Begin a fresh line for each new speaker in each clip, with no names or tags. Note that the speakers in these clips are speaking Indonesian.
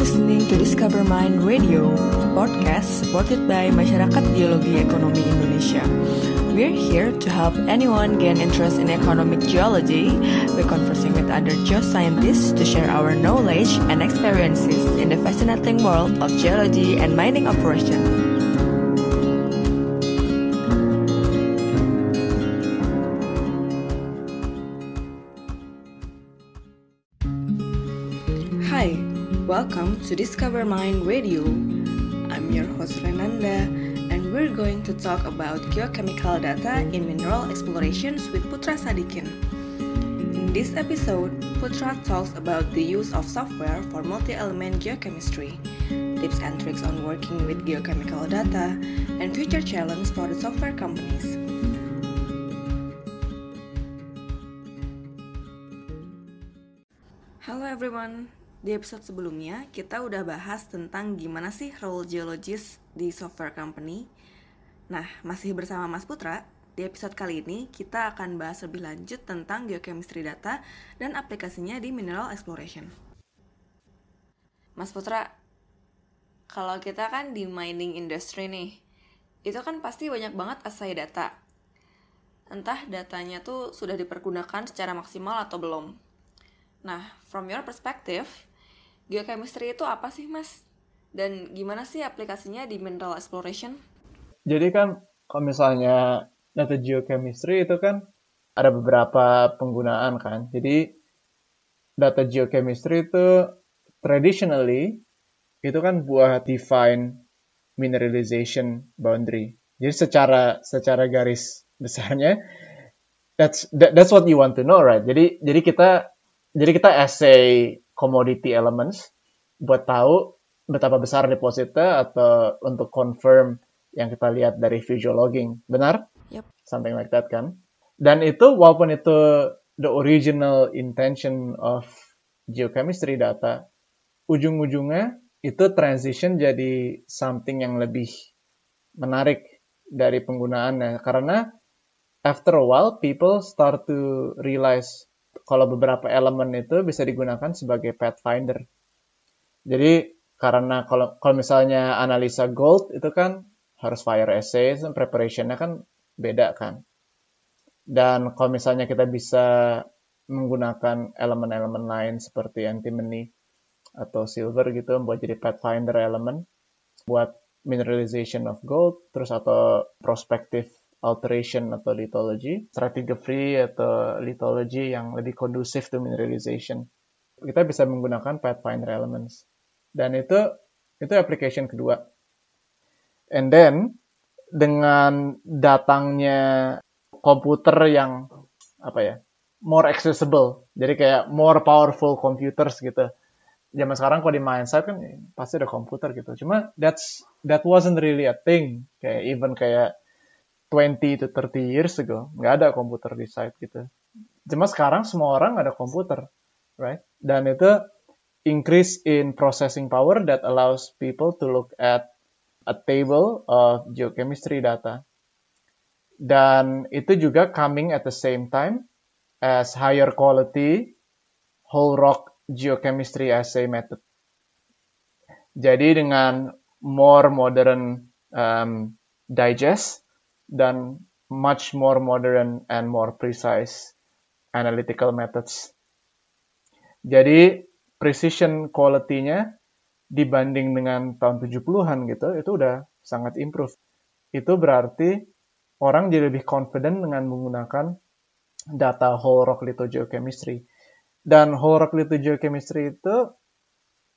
listening to Discover Mind Radio, a podcast supported by Masyarakat Geologi Ekonomi Indonesia. We're here to help anyone gain interest in economic geology by conversing with other geoscientists to share our knowledge and experiences in the fascinating world of geology and mining operation. To Discover Mind Radio. I'm your host Renanda, and we're going to talk about geochemical data in mineral explorations with Putra Sadikin. In this episode, Putra talks about the use of software for multi-element geochemistry, tips and tricks on working with geochemical data, and future challenges for the software companies. Hello everyone, di episode sebelumnya kita udah bahas tentang gimana sih role geologist di software company. Nah, masih bersama Mas Putra, di episode kali ini kita akan bahas lebih lanjut tentang geochemistry data dan aplikasinya di mineral exploration. Mas Putra, kalau kita kan di mining industry nih, itu kan pasti banyak banget assay data. Entah datanya tuh sudah dipergunakan secara maksimal atau belum. Nah, from your perspective, geochemistry itu apa sih, Mas? Dan gimana sih aplikasinya di mineral exploration?
Jadi kan kalau misalnya data geochemistry itu kan ada beberapa penggunaan kan. Jadi data geochemistry itu traditionally itu kan buat define mineralization boundary. Jadi secara secara garis besarnya that's that, that's what you want to know, right? Jadi jadi kita jadi kita essay commodity elements buat tahu betapa besar depositnya atau untuk confirm yang kita lihat dari visual logging. Benar?
Yep.
Something like that kan. Dan itu walaupun itu the original intention of geochemistry data, ujung-ujungnya itu transition jadi something yang lebih menarik dari penggunaannya. Karena after a while people start to realize kalau beberapa elemen itu bisa digunakan sebagai pathfinder. Jadi karena kalau kalau misalnya analisa gold itu kan harus fire assay, preparationnya kan beda kan. Dan kalau misalnya kita bisa menggunakan elemen-elemen lain seperti antimony atau silver gitu buat jadi pathfinder elemen buat mineralization of gold terus atau prospective alteration atau lithology, stratigraphy atau lithology yang lebih kondusif to mineralization. Kita bisa menggunakan pathfinder elements. Dan itu itu application kedua. And then dengan datangnya komputer yang apa ya more accessible, jadi kayak more powerful computers gitu. Zaman sekarang kalau di mindset kan pasti ada komputer gitu. Cuma that's that wasn't really a thing. Kayak even kayak 20 to 30 years ago nggak ada komputer di site gitu. Cuma sekarang semua orang ada komputer, right? Dan itu increase in processing power that allows people to look at a table of geochemistry data. Dan itu juga coming at the same time as higher quality whole rock geochemistry assay method. Jadi dengan more modern um, digest dan much more modern and more precise analytical methods. Jadi precision quality-nya dibanding dengan tahun 70-an gitu, itu udah sangat improve. Itu berarti orang jadi lebih confident dengan menggunakan data whole rock lithogeochemistry. Dan whole rock lithogeochemistry itu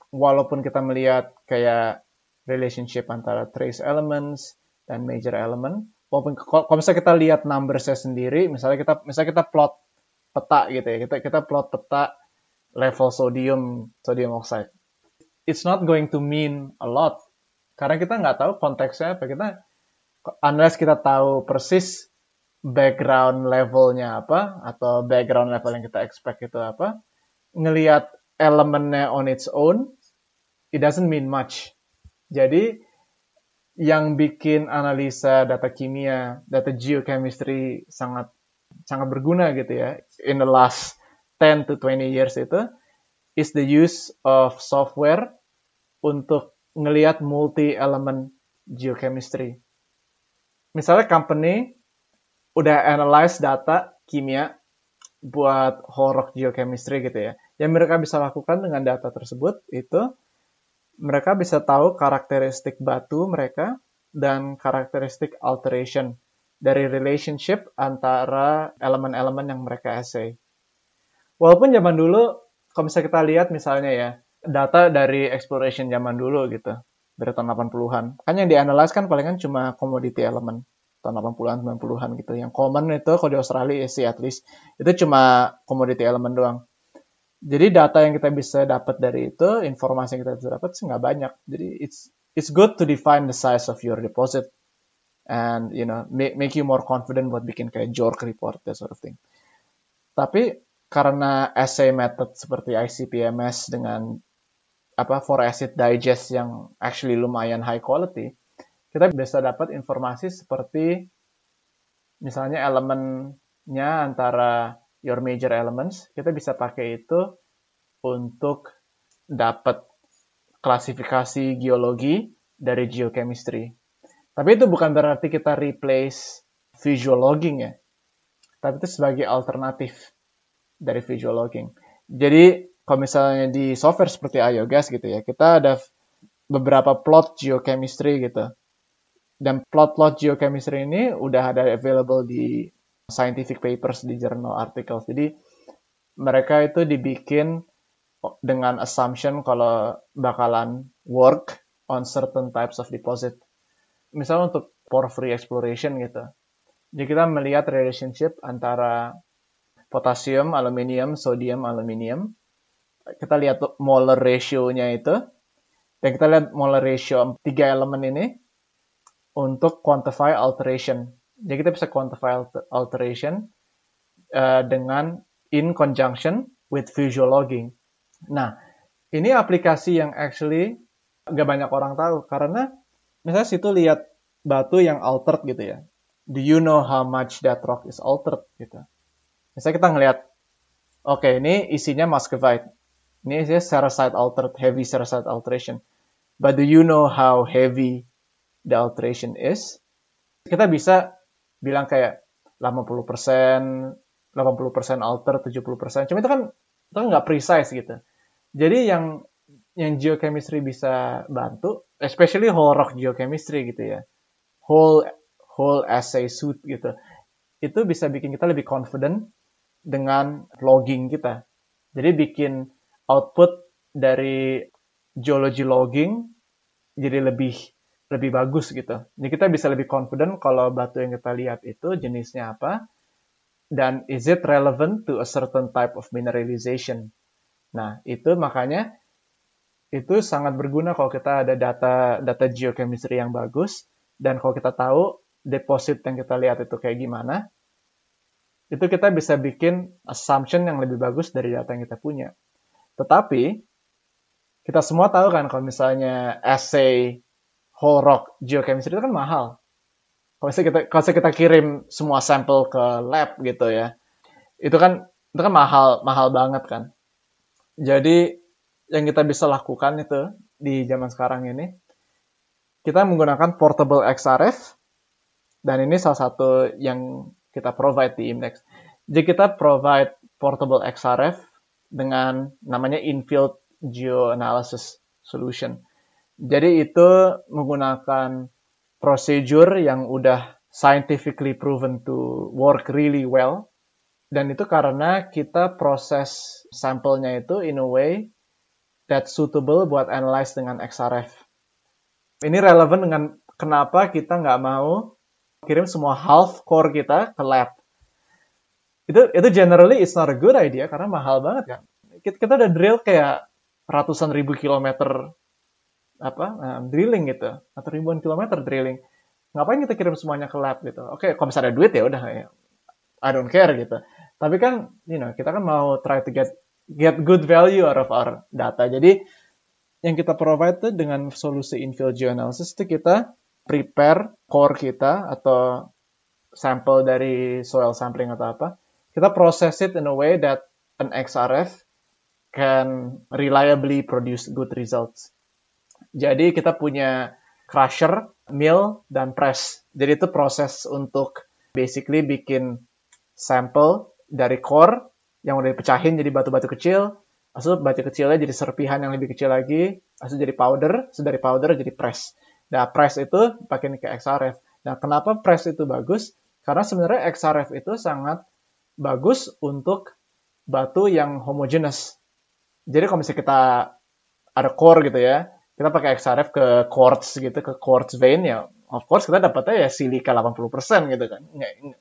walaupun kita melihat kayak relationship antara trace elements dan major element, walaupun kalau misalnya kita lihat numbersnya sendiri, misalnya kita misalnya kita plot peta gitu ya, kita kita plot peta level sodium sodium oxide, it's not going to mean a lot. Karena kita nggak tahu konteksnya apa. Kita unless kita tahu persis background levelnya apa atau background level yang kita expect itu apa ngelihat elemennya on its own it doesn't mean much. Jadi yang bikin analisa data kimia, data geochemistry sangat sangat berguna gitu ya in the last 10 to 20 years itu is the use of software untuk ngelihat multi element geochemistry. Misalnya company udah analyze data kimia buat whole rock geochemistry gitu ya. Yang mereka bisa lakukan dengan data tersebut itu mereka bisa tahu karakteristik batu mereka dan karakteristik alteration dari relationship antara elemen-elemen yang mereka essay. Walaupun zaman dulu, kalau misalnya kita lihat misalnya ya, data dari exploration zaman dulu gitu, dari tahun 80-an. Kan yang dianalyze kan palingan cuma commodity element tahun 80-an, 90-an gitu. Yang common itu kalau di Australia sih at least itu cuma commodity element doang. Jadi data yang kita bisa dapat dari itu, informasi yang kita bisa dapat sih nggak banyak. Jadi it's it's good to define the size of your deposit and you know make, make you more confident buat bikin kayak JORC report that sort of thing. Tapi karena assay method seperti ICP-MS dengan apa for acid digest yang actually lumayan high quality, kita bisa dapat informasi seperti misalnya elemennya antara your major elements, kita bisa pakai itu untuk dapat klasifikasi geologi dari geochemistry. Tapi itu bukan berarti kita replace visual logging ya. Tapi itu sebagai alternatif dari visual logging. Jadi kalau misalnya di software seperti IOGAS gitu ya, kita ada beberapa plot geochemistry gitu. Dan plot-plot geochemistry ini udah ada available di scientific papers di journal articles. Jadi mereka itu dibikin dengan assumption kalau bakalan work on certain types of deposit. Misalnya untuk porphyry exploration gitu. Jadi kita melihat relationship antara potasium, aluminium, sodium, aluminium. Kita lihat molar ratio-nya itu. Dan kita lihat molar ratio tiga elemen ini untuk quantify alteration. Jadi kita bisa quantify alteration uh, dengan in conjunction with visual logging. Nah, ini aplikasi yang actually gak banyak orang tahu karena misalnya situ lihat batu yang altered gitu ya. Do you know how much that rock is altered gitu. Misalnya kita ngelihat, oke okay, ini isinya muscovite, ini isinya sericite altered, heavy sericite alteration. But do you know how heavy the alteration is, kita bisa bilang kayak 80%, 80% alter, 70%. Cuma itu kan itu kan nggak precise gitu. Jadi yang yang geochemistry bisa bantu, especially whole rock geochemistry gitu ya. Whole whole assay suit gitu. Itu bisa bikin kita lebih confident dengan logging kita. Jadi bikin output dari geology logging jadi lebih lebih bagus gitu. Jadi kita bisa lebih confident kalau batu yang kita lihat itu jenisnya apa dan is it relevant to a certain type of mineralization. Nah, itu makanya itu sangat berguna kalau kita ada data data geochemistry yang bagus dan kalau kita tahu deposit yang kita lihat itu kayak gimana, itu kita bisa bikin assumption yang lebih bagus dari data yang kita punya. Tetapi kita semua tahu kan kalau misalnya assay whole rock geochemistry itu kan mahal. Kalau kita kalau kita kirim semua sampel ke lab gitu ya, itu kan itu kan mahal mahal banget kan. Jadi yang kita bisa lakukan itu di zaman sekarang ini, kita menggunakan portable XRF dan ini salah satu yang kita provide di Index. Jadi kita provide portable XRF dengan namanya infield geoanalysis solution. Jadi itu menggunakan prosedur yang udah scientifically proven to work really well. Dan itu karena kita proses sampelnya itu in a way that suitable buat analyze dengan XRF. Ini relevan dengan kenapa kita nggak mau kirim semua half core kita ke lab. Itu itu generally it's not a good idea karena mahal banget kan. Kita, kita udah drill kayak ratusan ribu kilometer apa um, drilling gitu. Atau ribuan kilometer drilling. Ngapain kita kirim semuanya ke lab gitu? Oke okay, kalau misalnya ada duit ya udah ya. I don't care gitu. Tapi kan you know kita kan mau try to get get good value out of our data. Jadi yang kita provide tuh dengan solusi infill geoanalysis itu kita prepare core kita atau sampel dari soil sampling atau apa. Kita process it in a way that an XRF can reliably produce good results Jadi kita punya crusher, mill, dan press. Jadi itu proses untuk basically bikin sampel dari core yang udah dipecahin jadi batu-batu kecil, Lalu batu kecilnya jadi serpihan yang lebih kecil lagi, lalu jadi powder, lalu dari powder jadi press. Nah, press itu pakai ke XRF. Nah, kenapa press itu bagus? Karena sebenarnya XRF itu sangat bagus untuk batu yang homogeneous. Jadi kalau misalnya kita ada core gitu ya, kita pakai XRF ke quartz gitu, ke quartz vein ya, of course kita dapatnya ya silika 80% gitu kan.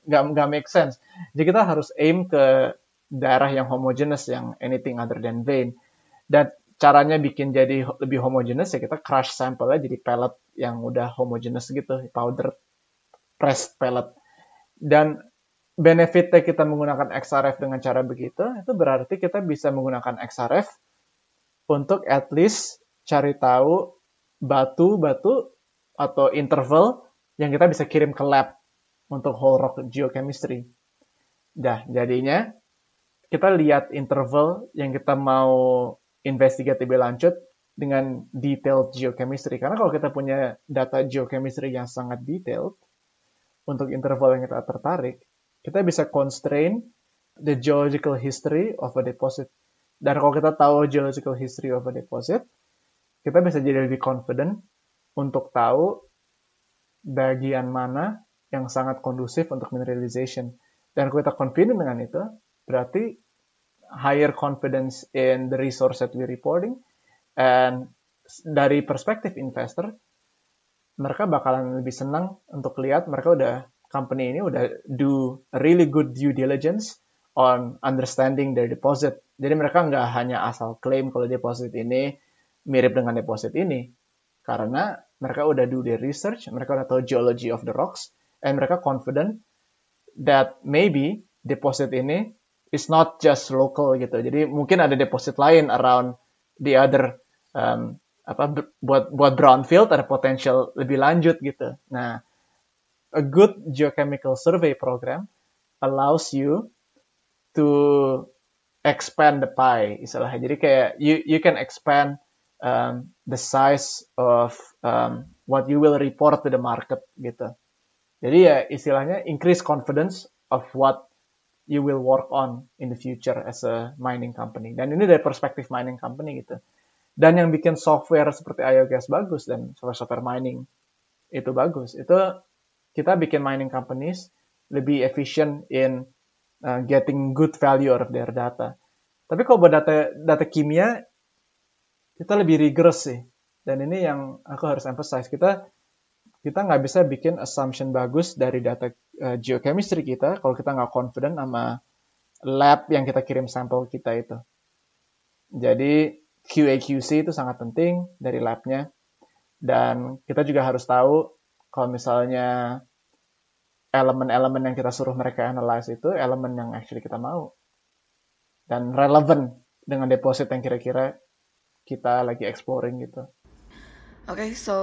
Nggak, nggak, make sense. Jadi kita harus aim ke daerah yang homogeneous yang anything other than vein. Dan caranya bikin jadi lebih homogeneous ya kita crush sampelnya jadi pellet yang udah homogeneous gitu, powder pressed pellet. Dan benefitnya kita menggunakan XRF dengan cara begitu, itu berarti kita bisa menggunakan XRF untuk at least cari tahu batu-batu atau interval yang kita bisa kirim ke lab untuk whole rock geochemistry. Dah, jadinya kita lihat interval yang kita mau investigate lebih lanjut dengan detailed geochemistry. Karena kalau kita punya data geochemistry yang sangat detailed, untuk interval yang kita tertarik, kita bisa constrain the geological history of a deposit. Dan kalau kita tahu geological history of a deposit, kita bisa jadi lebih confident untuk tahu bagian mana yang sangat kondusif untuk mineralization. Dan kalau kita confident dengan itu, berarti higher confidence in the resource that we're reporting. And dari perspektif investor, mereka bakalan lebih senang untuk lihat mereka udah company ini udah do really good due diligence on understanding their deposit. Jadi mereka nggak hanya asal klaim kalau deposit ini mirip dengan deposit ini. Karena mereka udah do their research, mereka udah tahu geology of the rocks, and mereka confident that maybe deposit ini is not just local gitu. Jadi mungkin ada deposit lain around the other um, apa buat buat brownfield ada potensial lebih lanjut gitu. Nah, a good geochemical survey program allows you to expand the pie istilahnya. Jadi kayak you you can expand um, the size of um, what you will report to the market gitu. Jadi ya istilahnya increase confidence of what you will work on in the future as a mining company. Dan ini dari perspektif mining company gitu. Dan yang bikin software seperti IOGAS bagus dan software-software mining itu bagus. Itu kita bikin mining companies lebih efficient in uh, getting good value out of their data. Tapi kalau buat data data kimia kita lebih rigorous sih. Dan ini yang aku harus emphasize. Kita kita nggak bisa bikin assumption bagus dari data uh, geochemistry kita kalau kita nggak confident sama lab yang kita kirim sampel kita itu. Jadi QA/QC itu sangat penting dari labnya dan kita juga harus tahu kalau misalnya elemen-elemen yang kita suruh mereka analyze itu elemen yang actually kita mau dan relevant dengan deposit yang kira-kira kita lagi exploring gitu.
Oke, okay, so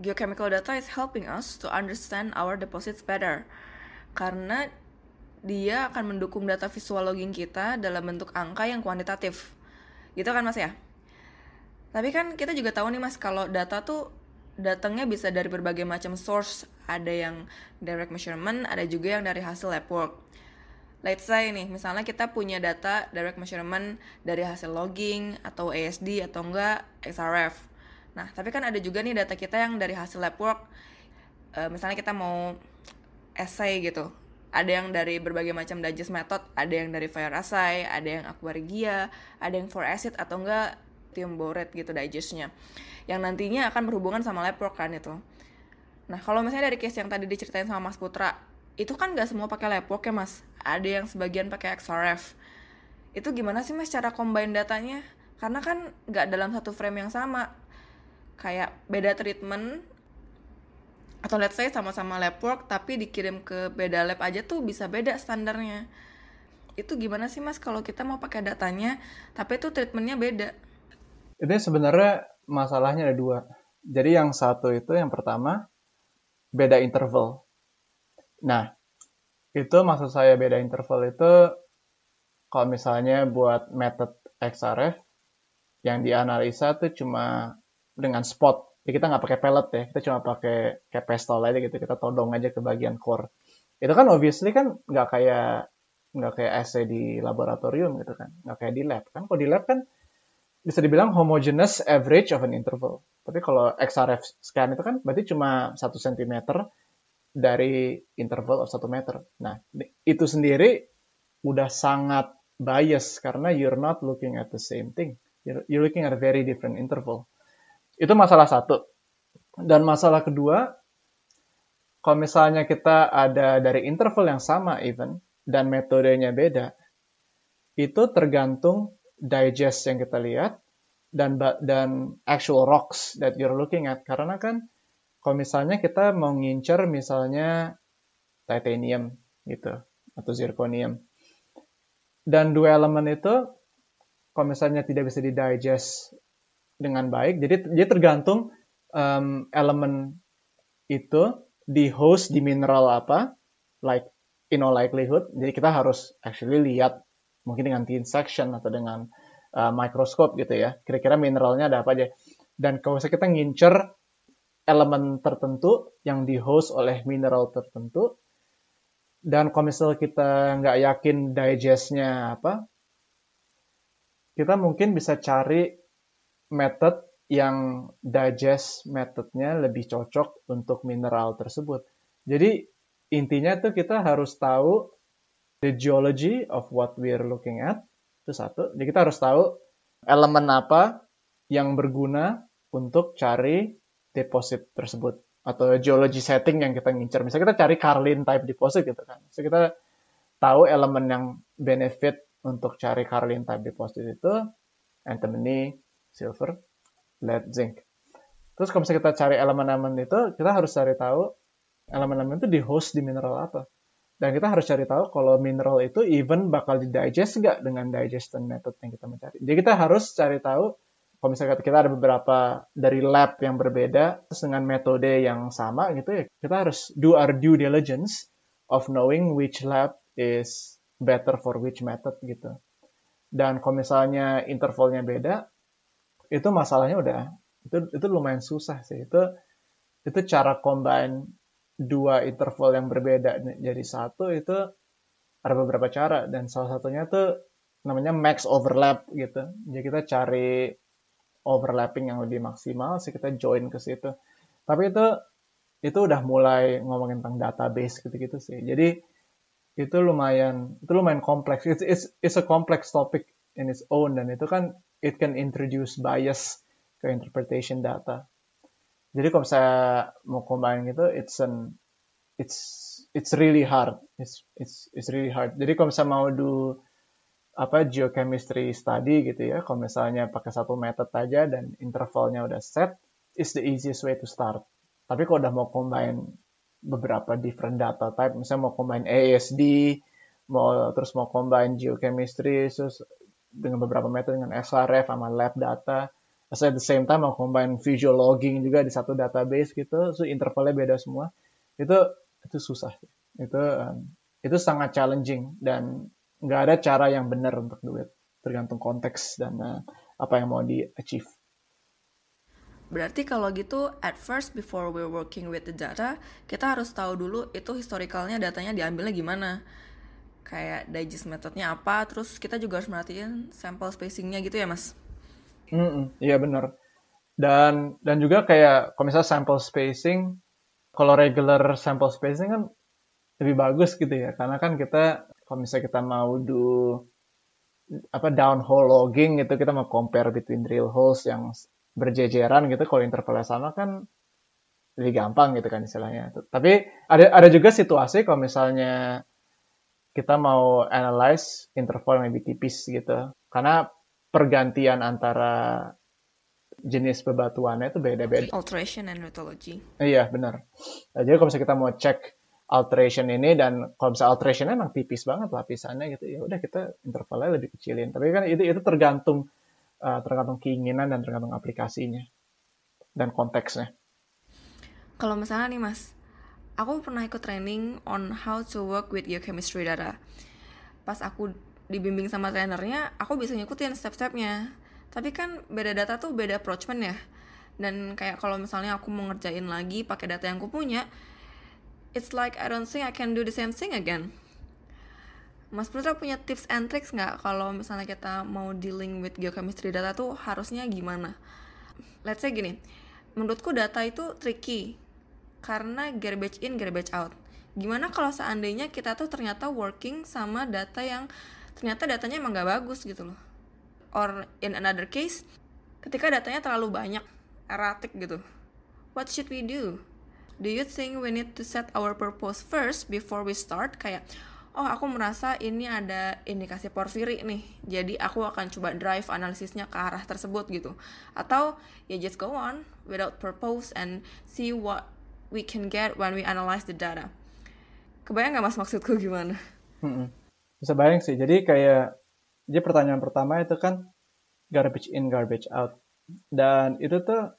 geochemical data is helping us to understand our deposits better karena dia akan mendukung data visual logging kita dalam bentuk angka yang kuantitatif. Gitu kan Mas ya? Tapi kan kita juga tahu nih Mas kalau data tuh datangnya bisa dari berbagai macam source. Ada yang direct measurement, ada juga yang dari hasil lab work. Let's say nih, misalnya kita punya data direct measurement dari hasil logging atau ASD atau enggak XRF Nah, tapi kan ada juga nih data kita yang dari hasil lab work. E, misalnya kita mau essay gitu. Ada yang dari berbagai macam digest method, ada yang dari fire assay, ada yang aquarigia, ada yang for acid atau enggak lithium borate gitu digestnya. Yang nantinya akan berhubungan sama lab work kan itu. Nah, kalau misalnya dari case yang tadi diceritain sama Mas Putra, itu kan nggak semua pakai lab work ya Mas. Ada yang sebagian pakai XRF. Itu gimana sih Mas cara combine datanya? Karena kan nggak dalam satu frame yang sama. Kayak beda treatment atau let's say sama-sama lab work tapi dikirim ke beda lab aja tuh bisa beda standarnya. Itu gimana sih mas kalau kita mau pakai datanya tapi itu treatmentnya beda?
Ini sebenarnya masalahnya ada dua. Jadi yang satu itu yang pertama beda interval. Nah itu maksud saya beda interval itu kalau misalnya buat method XRF yang dianalisa tuh cuma dengan spot. Ya kita nggak pakai pellet ya, kita cuma pakai kayak pistol aja gitu, kita todong aja ke bagian core. Itu kan obviously kan nggak kayak nggak kayak assay di laboratorium gitu kan, nggak kayak di lab kan. Kalau di lab kan bisa dibilang homogeneous average of an interval. Tapi kalau XRF scan itu kan berarti cuma satu cm dari interval of satu meter. Nah, itu sendiri udah sangat bias karena you're not looking at the same thing. You're, you're looking at a very different interval. Itu masalah satu. Dan masalah kedua, kalau misalnya kita ada dari interval yang sama even, dan metodenya beda, itu tergantung digest yang kita lihat, dan dan actual rocks that you're looking at. Karena kan kalau misalnya kita mau ngincer misalnya titanium gitu atau zirconium. Dan dua elemen itu kalau misalnya tidak bisa didigest dengan baik, jadi dia tergantung um, elemen itu di host di mineral apa, like in all likelihood. Jadi kita harus actually lihat mungkin dengan thin section atau dengan uh, mikroskop gitu ya. Kira-kira mineralnya ada apa aja. Dan kalau misalnya kita ngincer elemen tertentu yang di host oleh mineral tertentu. Dan kalau misalnya kita nggak yakin digestnya apa, kita mungkin bisa cari method yang digest methodnya lebih cocok untuk mineral tersebut. Jadi intinya tuh kita harus tahu the geology of what we're looking at itu satu. Jadi kita harus tahu elemen apa yang berguna untuk cari deposit tersebut atau geology setting yang kita ngincer. Misalnya kita cari Carlin type deposit gitu kan. So kita tahu elemen yang benefit untuk cari Carlin type deposit itu antimony, silver, lead, zinc. Terus kalau misalnya kita cari elemen-elemen itu, kita harus cari tahu elemen-elemen itu di host di mineral apa. Dan kita harus cari tahu kalau mineral itu even bakal di digest nggak dengan digestion method yang kita mencari. Jadi kita harus cari tahu kalau misalnya kita ada beberapa dari lab yang berbeda terus dengan metode yang sama gitu ya kita harus do our due diligence of knowing which lab is better for which method gitu. Dan kalau misalnya intervalnya beda itu masalahnya udah itu itu lumayan susah sih. Itu itu cara combine dua interval yang berbeda jadi satu itu ada beberapa cara. Dan salah satunya tuh namanya max overlap gitu. Jadi kita cari overlapping yang lebih maksimal sih kita join ke situ. Tapi itu itu udah mulai ngomongin tentang database gitu-gitu sih. Jadi itu lumayan itu lumayan kompleks. It's, it's it's a complex topic in its own dan itu kan it can introduce bias ke interpretation data. Jadi kalau saya mau combine gitu, it's an it's it's really hard. It's it's it's really hard. Jadi kalau saya mau do apa geochemistry study gitu ya. Kalau misalnya pakai satu method aja dan intervalnya udah set, is the easiest way to start. Tapi kalau udah mau combine beberapa different data type, misalnya mau combine ASD, mau terus mau combine geochemistry, terus dengan beberapa metode dengan SRF sama lab data, terus at the same time mau combine visual logging juga di satu database gitu, so intervalnya beda semua, itu itu susah, itu um, itu sangat challenging dan nggak ada cara yang benar untuk duit tergantung konteks dan uh, apa yang mau di achieve
Berarti kalau gitu, at first before we're working with the data, kita harus tahu dulu itu historicalnya datanya diambilnya gimana. Kayak digest methodnya apa, terus kita juga harus merhatiin sample spacingnya gitu ya mas?
Mm -mm, iya benar. Dan dan juga kayak kalau misalnya sample spacing, kalau regular sample spacing kan lebih bagus gitu ya, karena kan kita kalau misalnya kita mau do apa downhole logging gitu kita mau compare between drill holes yang berjejeran gitu kalau intervalnya sama kan lebih gampang gitu kan istilahnya. Tapi ada ada juga situasi kalau misalnya kita mau analyze interval yang lebih tipis gitu. Karena pergantian antara jenis bebatuannya itu beda-beda.
Alteration and lithology.
Iya, benar. Nah, jadi kalau misalnya kita mau cek alteration ini dan kalau misalnya alterationnya emang tipis banget lapisannya gitu ya udah kita intervalnya lebih kecilin. Tapi kan itu itu tergantung uh, tergantung keinginan dan tergantung aplikasinya dan konteksnya.
Kalau misalnya nih mas aku pernah ikut training on how to work with your chemistry data. Pas aku dibimbing sama trainernya aku bisa ngikutin step-stepnya. Tapi kan beda data tuh beda approachment ya. Dan kayak kalau misalnya aku mau ngerjain lagi pakai data yang aku punya it's like I don't think I can do the same thing again Mas Putra punya tips and tricks nggak kalau misalnya kita mau dealing with geochemistry data tuh harusnya gimana? Let's say gini, menurutku data itu tricky karena garbage in, garbage out. Gimana kalau seandainya kita tuh ternyata working sama data yang ternyata datanya emang nggak bagus gitu loh? Or in another case, ketika datanya terlalu banyak, erratic gitu. What should we do? Do you think we need to set our purpose first before we start? Kayak, oh aku merasa ini ada indikasi porfiri nih, jadi aku akan coba drive analisisnya ke arah tersebut gitu. Atau ya just go on without purpose and see what we can get when we analyze the data. Kebayang nggak mas maksudku gimana?
Hmm, bisa bayang sih. Jadi kayak, jadi pertanyaan pertama itu kan garbage in, garbage out. Dan itu tuh,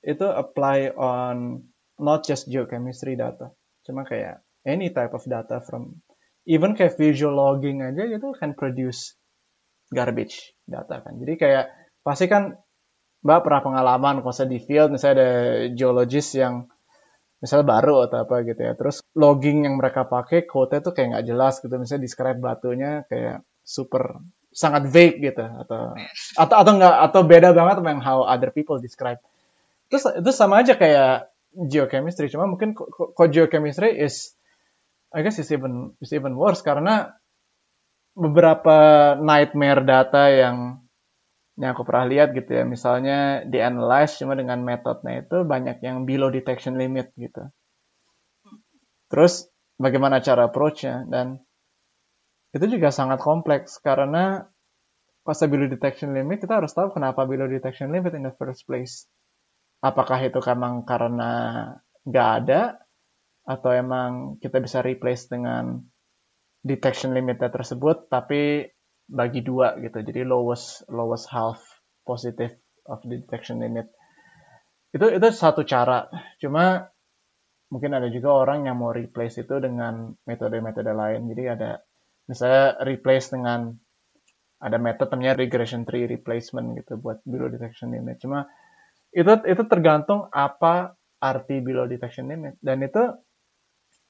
itu apply on not just geochemistry data, cuma kayak any type of data from even kayak visual logging aja gitu can produce garbage data kan. Jadi kayak pasti kan Mbak pernah pengalaman kalau di field misalnya ada geologist yang misalnya baru atau apa gitu ya. Terus logging yang mereka pakai code tuh kayak nggak jelas gitu. Misalnya describe batunya kayak super sangat vague gitu atau atau atau nggak atau beda banget sama yang how other people describe. Terus itu sama aja kayak geochemistry. Cuma mungkin kok geochemistry is I guess is even is even worse karena beberapa nightmare data yang yang aku pernah lihat gitu ya. Misalnya di analyze cuma dengan metodenya itu banyak yang below detection limit gitu. Terus bagaimana cara approach-nya? Dan itu juga sangat kompleks karena pas below detection limit kita harus tahu kenapa below detection limit in the first place apakah itu emang karena nggak ada atau emang kita bisa replace dengan detection limitnya tersebut tapi bagi dua gitu. Jadi lowest lowest half positive of the detection limit. Itu itu satu cara. Cuma mungkin ada juga orang yang mau replace itu dengan metode-metode lain. Jadi ada misalnya replace dengan ada metode namanya regression tree replacement gitu buat below detection limit. Cuma itu itu tergantung apa arti below detection limit dan itu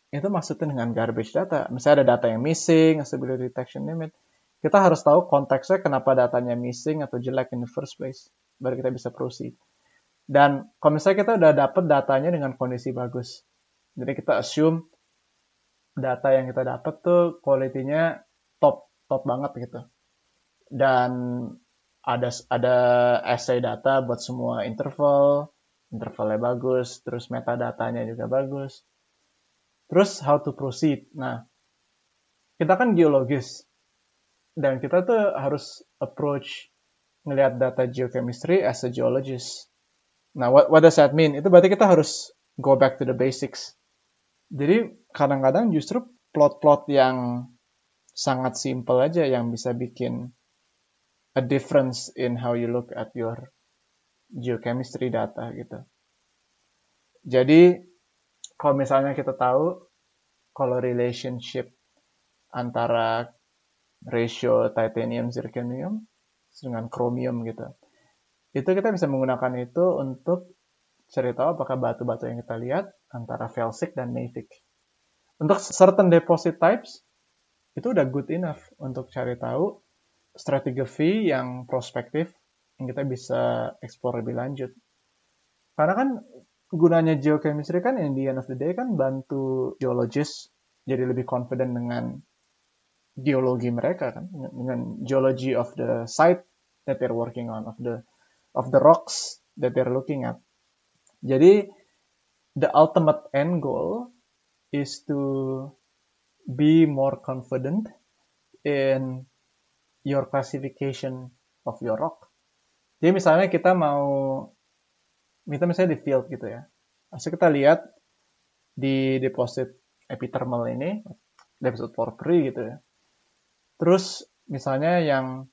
itu maksudnya dengan garbage data. Misalnya ada data yang missing atau below detection limit kita harus tahu konteksnya kenapa datanya missing atau jelek in the first place. Baru kita bisa proceed. Dan kalau misalnya kita udah dapet datanya dengan kondisi bagus. Jadi kita assume data yang kita dapat tuh kualitinya top top banget gitu. Dan ada ada essay data buat semua interval, intervalnya bagus, terus metadatanya juga bagus. Terus how to proceed. Nah, kita kan geologis dan kita tuh harus approach ngelihat data geochemistry as a geologist. Nah, what, what does that mean? Itu berarti kita harus go back to the basics. Jadi kadang-kadang justru plot-plot yang sangat simple aja yang bisa bikin a difference in how you look at your geochemistry data gitu. Jadi kalau misalnya kita tahu kalau relationship antara ratio titanium zirconium dengan chromium gitu. Itu kita bisa menggunakan itu untuk cari apakah batu-batu yang kita lihat antara felsic dan mafic. Untuk certain deposit types itu udah good enough untuk cari tahu strategi yang prospektif yang kita bisa eksplor lebih lanjut. Karena kan gunanya geochemistry kan in the end of the day kan bantu geologis jadi lebih confident dengan geologi mereka kan dengan geology of the site that they're working on of the of the rocks that they're looking at. Jadi the ultimate end goal is to be more confident in your classification of your rock. Jadi misalnya kita mau, kita misalnya di field gitu ya. Asal kita lihat di deposit epithermal ini, deposit porphyry gitu ya. Terus misalnya yang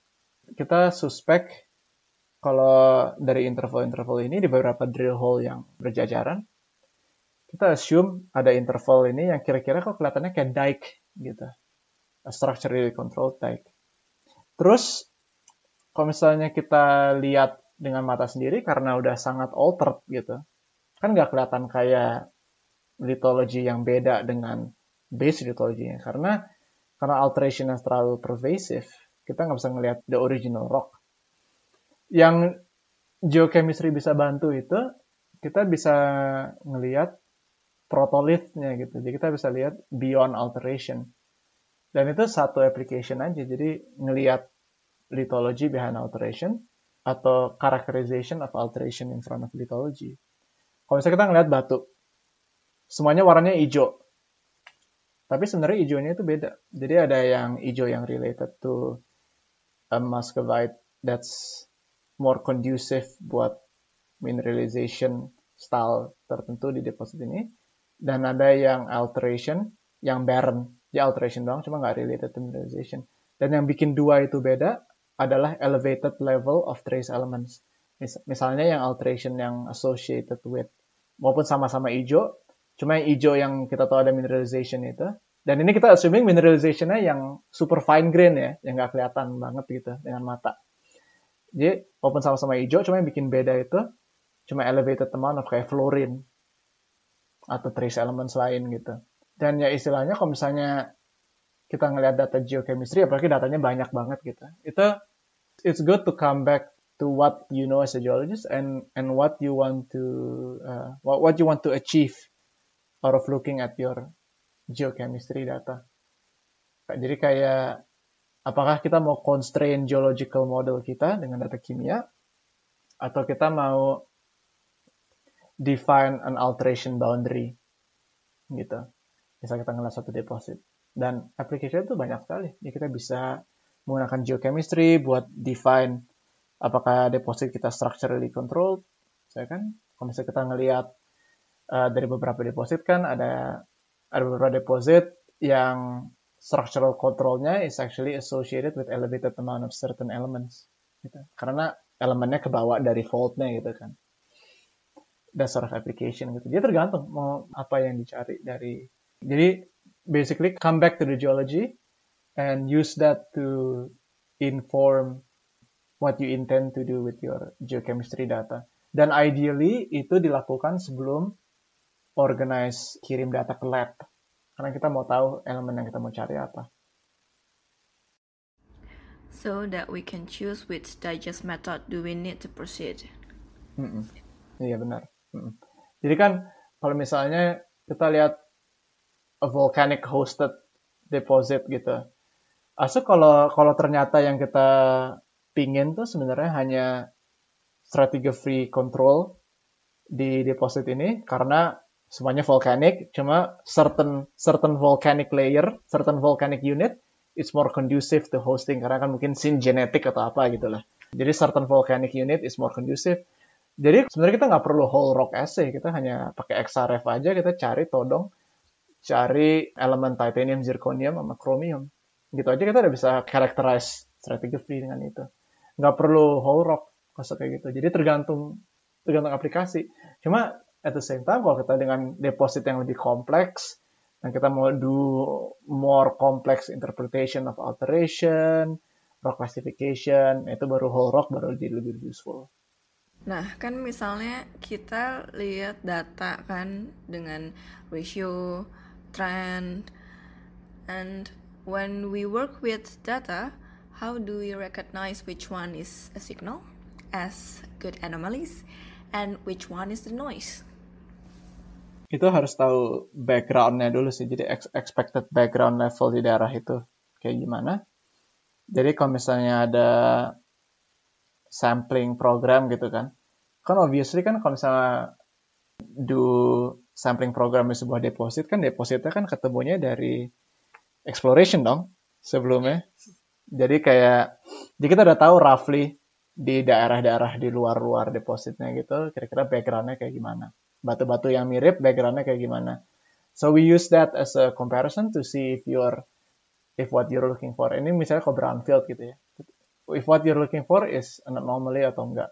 kita suspek kalau dari interval-interval ini di beberapa drill hole yang berjajaran, kita assume ada interval ini yang kira-kira kok kelihatannya kayak dike gitu. A structurally controlled dike. Terus kalau misalnya kita lihat dengan mata sendiri karena udah sangat altered gitu. Kan nggak kelihatan kayak lithology yang beda dengan base lithology karena karena alteration yang terlalu pervasive kita nggak bisa ngelihat the original rock. Yang geochemistry bisa bantu itu kita bisa ngelihat protolithnya gitu. Jadi kita bisa lihat beyond alteration dan itu satu application aja jadi ngelihat lithology behind alteration atau characterization of alteration in front of lithology kalau misalnya kita ngelihat batu semuanya warnanya hijau. Tapi sebenarnya hijaunya itu beda. Jadi ada yang hijau yang related to a muscovite that's more conducive buat mineralization style tertentu di deposit ini. Dan ada yang alteration, yang barren. Ya alteration doang, cuma nggak related to mineralization. Dan yang bikin dua itu beda adalah elevated level of trace elements. Mis misalnya yang alteration yang associated with maupun sama-sama hijau, Cuma yang hijau yang kita tahu ada mineralization itu. Dan ini kita assuming mineralizationnya yang super fine grain ya, yang nggak kelihatan banget gitu dengan mata. Jadi walaupun sama-sama hijau, cuma yang bikin beda itu cuma elevated amount of kayak fluorine atau trace elements lain gitu. Dan ya istilahnya kalau misalnya kita ngelihat data geochemistry, apalagi datanya banyak banget gitu, itu it's good to come back to what you know as a geologist and and what you want to uh, what, what you want to achieve out of looking at your geochemistry data. Jadi kayak apakah kita mau constrain geological model kita dengan data kimia atau kita mau define an alteration boundary gitu. Bisa kita ngeliat satu deposit. Dan application itu banyak sekali. Jadi kita bisa menggunakan geochemistry buat define apakah deposit kita structurally controlled. Saya kan, kalau misalnya kita ngelihat uh, dari beberapa deposit kan ada ada beberapa deposit yang structural controlnya is actually associated with elevated amount of certain elements gitu. karena elemennya kebawa dari faultnya gitu kan dan sort of application gitu dia tergantung mau apa yang dicari dari jadi basically come back to the geology and use that to inform what you intend to do with your geochemistry data dan ideally itu dilakukan sebelum organize kirim data ke lab karena kita mau tahu elemen yang kita mau cari apa.
So that we can choose which digest method do we need to proceed.
Mm -mm. Iya benar. Mm -mm. Jadi kan kalau misalnya kita lihat a volcanic hosted deposit gitu. Asal kalau kalau ternyata yang kita pingin tuh sebenarnya hanya free control di deposit ini karena semuanya volcanic, cuma certain certain volcanic layer, certain volcanic unit it's more conducive to hosting karena kan mungkin sin genetik atau apa gitu lah. Jadi certain volcanic unit is more conducive. Jadi sebenarnya kita nggak perlu whole rock assay, kita hanya pakai XRF aja kita cari todong, cari elemen titanium, zirconium, sama chromium. Gitu aja kita udah bisa characterize stratigraphy dengan itu. Nggak perlu whole rock kayak gitu. Jadi tergantung tergantung aplikasi. Cuma at the same time kalau kita dengan deposit yang lebih kompleks dan kita mau do more complex interpretation of alteration, rock classification, itu baru whole rock baru jadi lebih useful.
Nah, kan misalnya kita lihat data kan dengan ratio, trend, and when we work with data, how do we recognize which one is a signal as good anomalies and which one is the noise?
itu harus tahu backgroundnya dulu sih. Jadi expected background level di daerah itu kayak gimana. Jadi kalau misalnya ada sampling program gitu kan, kan obviously kan kalau misalnya do sampling program di sebuah deposit kan depositnya kan ketemunya dari exploration dong sebelumnya. Jadi kayak jadi kita udah tahu roughly di daerah-daerah di luar-luar depositnya gitu, kira-kira backgroundnya kayak gimana batu-batu yang mirip backgroundnya kayak gimana. So we use that as a comparison to see if you're if what you're looking for. Ini misalnya ke brownfield gitu ya. If what you're looking for is an anomaly atau enggak.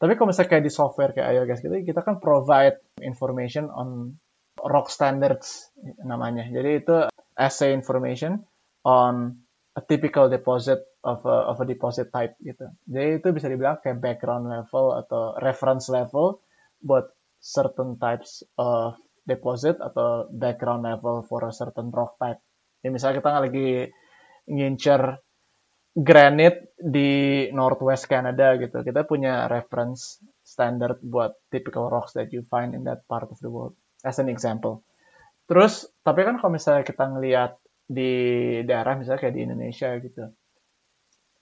Tapi kalau misalnya kayak di software kayak IOGAS gitu, kita kan provide information on rock standards namanya. Jadi itu assay information on a typical deposit of a, of a deposit type gitu. Jadi itu bisa dibilang kayak background level atau reference level buat certain types of deposit atau background level for a certain rock type. Ya misalnya kita lagi ngincer granite di Northwest Canada gitu. Kita punya reference standard buat typical rocks that you find in that part of the world. As an example. Terus, tapi kan kalau misalnya kita ngelihat di daerah misalnya kayak di Indonesia gitu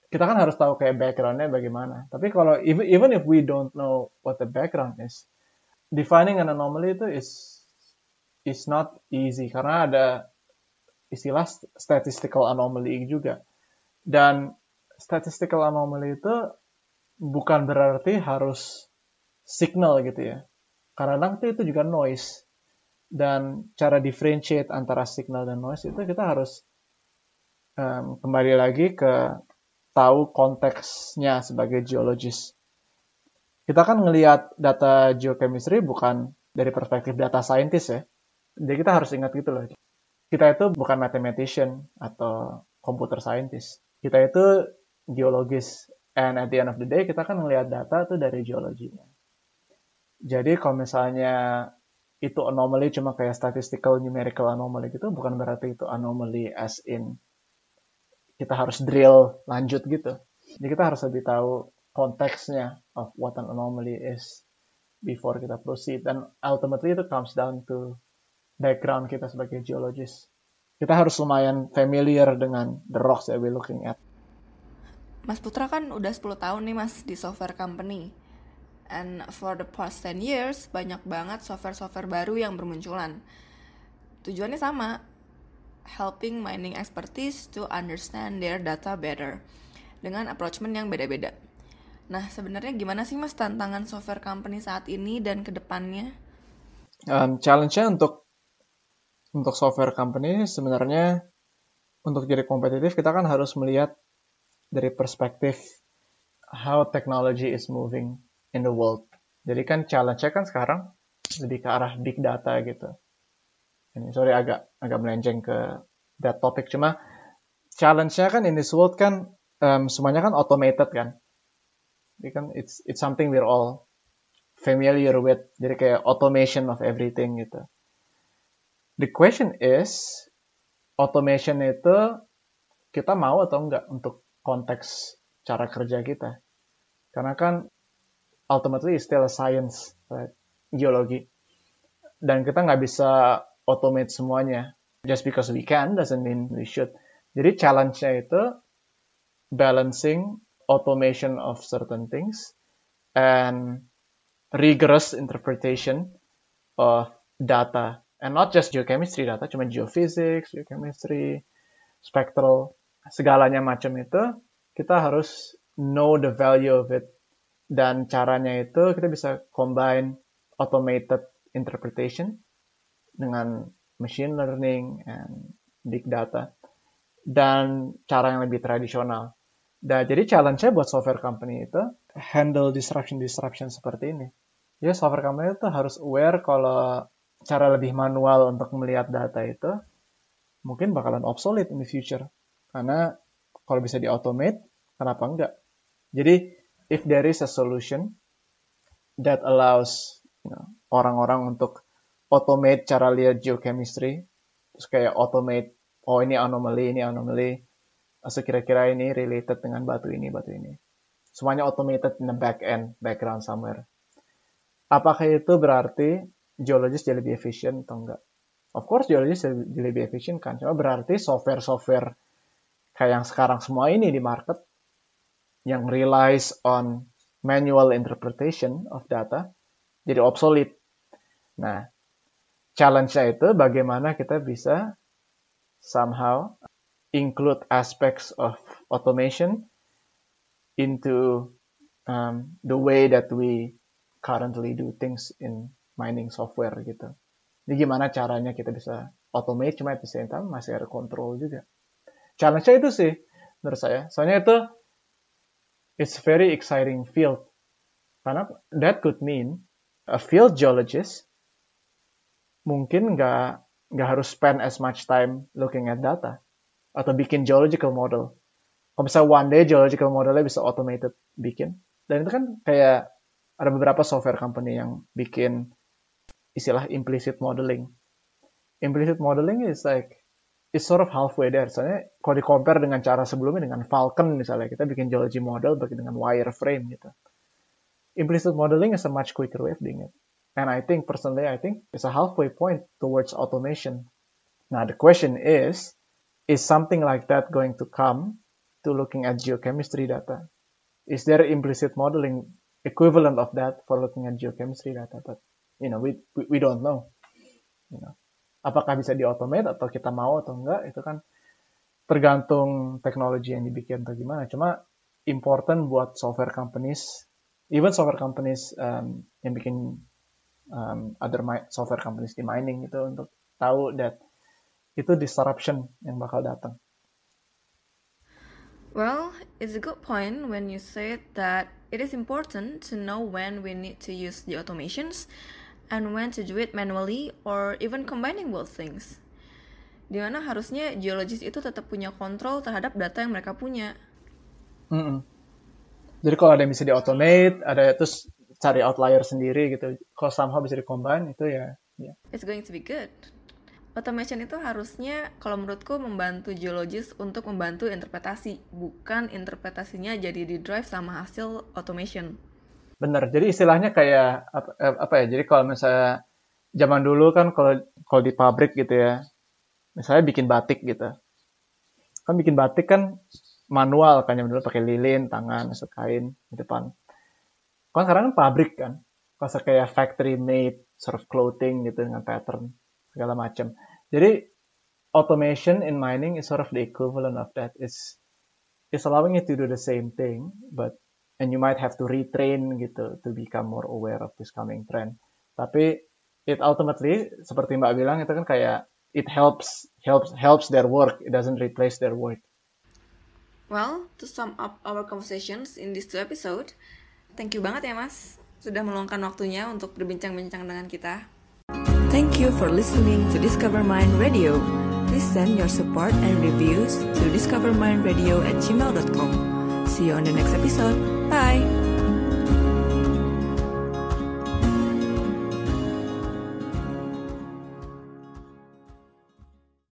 kita kan harus tahu kayak backgroundnya bagaimana tapi kalau even even if we don't know what the background is defining an anomaly itu is is not easy karena ada istilah statistical anomaly juga dan statistical anomaly itu bukan berarti harus signal gitu ya karena nanti itu juga noise dan cara differentiate antara signal dan noise itu kita harus um, kembali lagi ke tahu konteksnya sebagai geologis. Kita kan ngelihat data geochemistry bukan dari perspektif data scientist ya. Jadi kita harus ingat gitu loh. Kita itu bukan mathematician atau computer scientist. Kita itu geologis. And at the end of the day, kita kan ngelihat data itu dari geologinya. Jadi kalau misalnya itu anomaly cuma kayak statistical numerical anomaly gitu bukan berarti itu anomaly as in kita harus drill lanjut gitu. Jadi kita harus lebih tahu konteksnya of what an anomaly is before kita proceed dan ultimately itu comes down to background kita sebagai geologist. Kita harus lumayan familiar dengan the rocks that we're looking at.
Mas Putra kan udah 10 tahun nih Mas di software company And for the past 10 years, banyak banget software-software baru yang bermunculan. Tujuannya sama, helping mining expertise to understand their data better, dengan approachment yang beda-beda. Nah, sebenarnya gimana sih mas tantangan software company saat ini dan ke depannya?
Um, Challenge-nya untuk untuk software company sebenarnya untuk jadi kompetitif kita kan harus melihat dari perspektif how technology is moving in the world. Jadi kan challenge-nya kan sekarang lebih ke arah big data gitu. Ini sorry agak agak melenceng ke that topic cuma challenge-nya kan in this world kan um, semuanya kan automated kan. Jadi kan it's it's something we're all familiar with. Jadi kayak automation of everything gitu. The question is automation itu kita mau atau enggak untuk konteks cara kerja kita. Karena kan ultimately is still a science, right? geologi. Dan kita nggak bisa automate semuanya. Just because we can doesn't mean we should. Jadi challenge-nya itu balancing automation of certain things and rigorous interpretation of data. And not just geochemistry data, cuma geophysics, geochemistry, spectral, segalanya macam itu, kita harus know the value of it dan caranya itu kita bisa combine automated interpretation dengan machine learning and big data dan cara yang lebih tradisional. Dan jadi challenge-nya buat software company itu handle disruption-disruption seperti ini. Ya software company itu harus aware kalau cara lebih manual untuk melihat data itu mungkin bakalan obsolete in the future. Karena kalau bisa di-automate, kenapa enggak? Jadi if there is a solution that allows you know, orang-orang untuk automate cara lihat geochemistry, terus kayak automate, oh ini anomaly, ini anomaly, so kira-kira ini related dengan batu ini, batu ini. Semuanya automated in the back end, background somewhere. Apakah itu berarti geologis jadi lebih efisien atau enggak? Of course geologis jadi lebih efisien kan, cuma berarti software-software kayak yang sekarang semua ini di market yang relies on manual interpretation of data jadi obsolete. Nah, challenge-nya itu bagaimana kita bisa somehow include aspects of automation into um, the way that we currently do things in mining software gitu. Jadi gimana caranya kita bisa automate cuma at the same time masih ada control juga. Challenge-nya itu sih menurut saya. Soalnya itu it's very exciting field. Karena that could mean a field geologist mungkin nggak nggak harus spend as much time looking at data. atau bikin geological model. Kalau misalnya one day geological modelnya bisa automated bikin. Dan itu kan kayak ada beberapa software company yang bikin istilah implicit modeling. Implicit modeling is like it's sort of halfway there. Soalnya kalau di compare dengan cara sebelumnya dengan Falcon misalnya kita bikin geology model bikin dengan wireframe gitu. Implicit modeling is a much quicker way of doing it. And I think personally, I think it's a halfway point towards automation. Now the question is, is something like that going to come to looking at geochemistry data? Is there implicit modeling equivalent of that for looking at geochemistry data? But you know, we we, don't know. You know, apakah bisa diautomate atau kita mau atau enggak itu kan tergantung teknologi yang dibikin atau gimana. Cuma important buat software companies, even software companies um, yang bikin um, other software companies di mining itu untuk tahu that itu disruption yang bakal datang.
Well, it's a good point when you said that it is important to know when we need to use the automations and when to do it manually or even combining both things. Di mana harusnya geologis itu tetap punya kontrol terhadap data yang mereka punya.
Mm -mm. Jadi kalau ada yang bisa di-automate, ada terus cari outlier sendiri gitu. Kalau somehow bisa di-combine, itu ya. Yeah.
It's going to be good automation itu harusnya kalau menurutku membantu geologis untuk membantu interpretasi, bukan interpretasinya jadi di drive sama hasil automation.
Bener, jadi istilahnya kayak apa, eh, apa ya? Jadi kalau misalnya zaman dulu kan kalau kalau di pabrik gitu ya, misalnya bikin batik gitu, kan bikin batik kan manual kan zaman dulu pakai lilin, tangan, masuk kain di depan. Kan sekarang kan pabrik kan, kalau kayak factory made sort of clothing gitu dengan pattern segala macam. Jadi automation in mining is sort of the equivalent of that. It's it's allowing you to do the same thing, but and you might have to retrain gitu to become more aware of this coming trend. Tapi it ultimately seperti Mbak bilang itu kan kayak it helps helps helps their work. It doesn't replace their work.
Well, to sum up our conversations in this two episode, thank you banget ya Mas sudah meluangkan waktunya untuk berbincang-bincang dengan kita.
Thank you for listening to Discover Mind Radio. Please send your support and reviews to discovermindradio at gmail.com. See you on the next episode.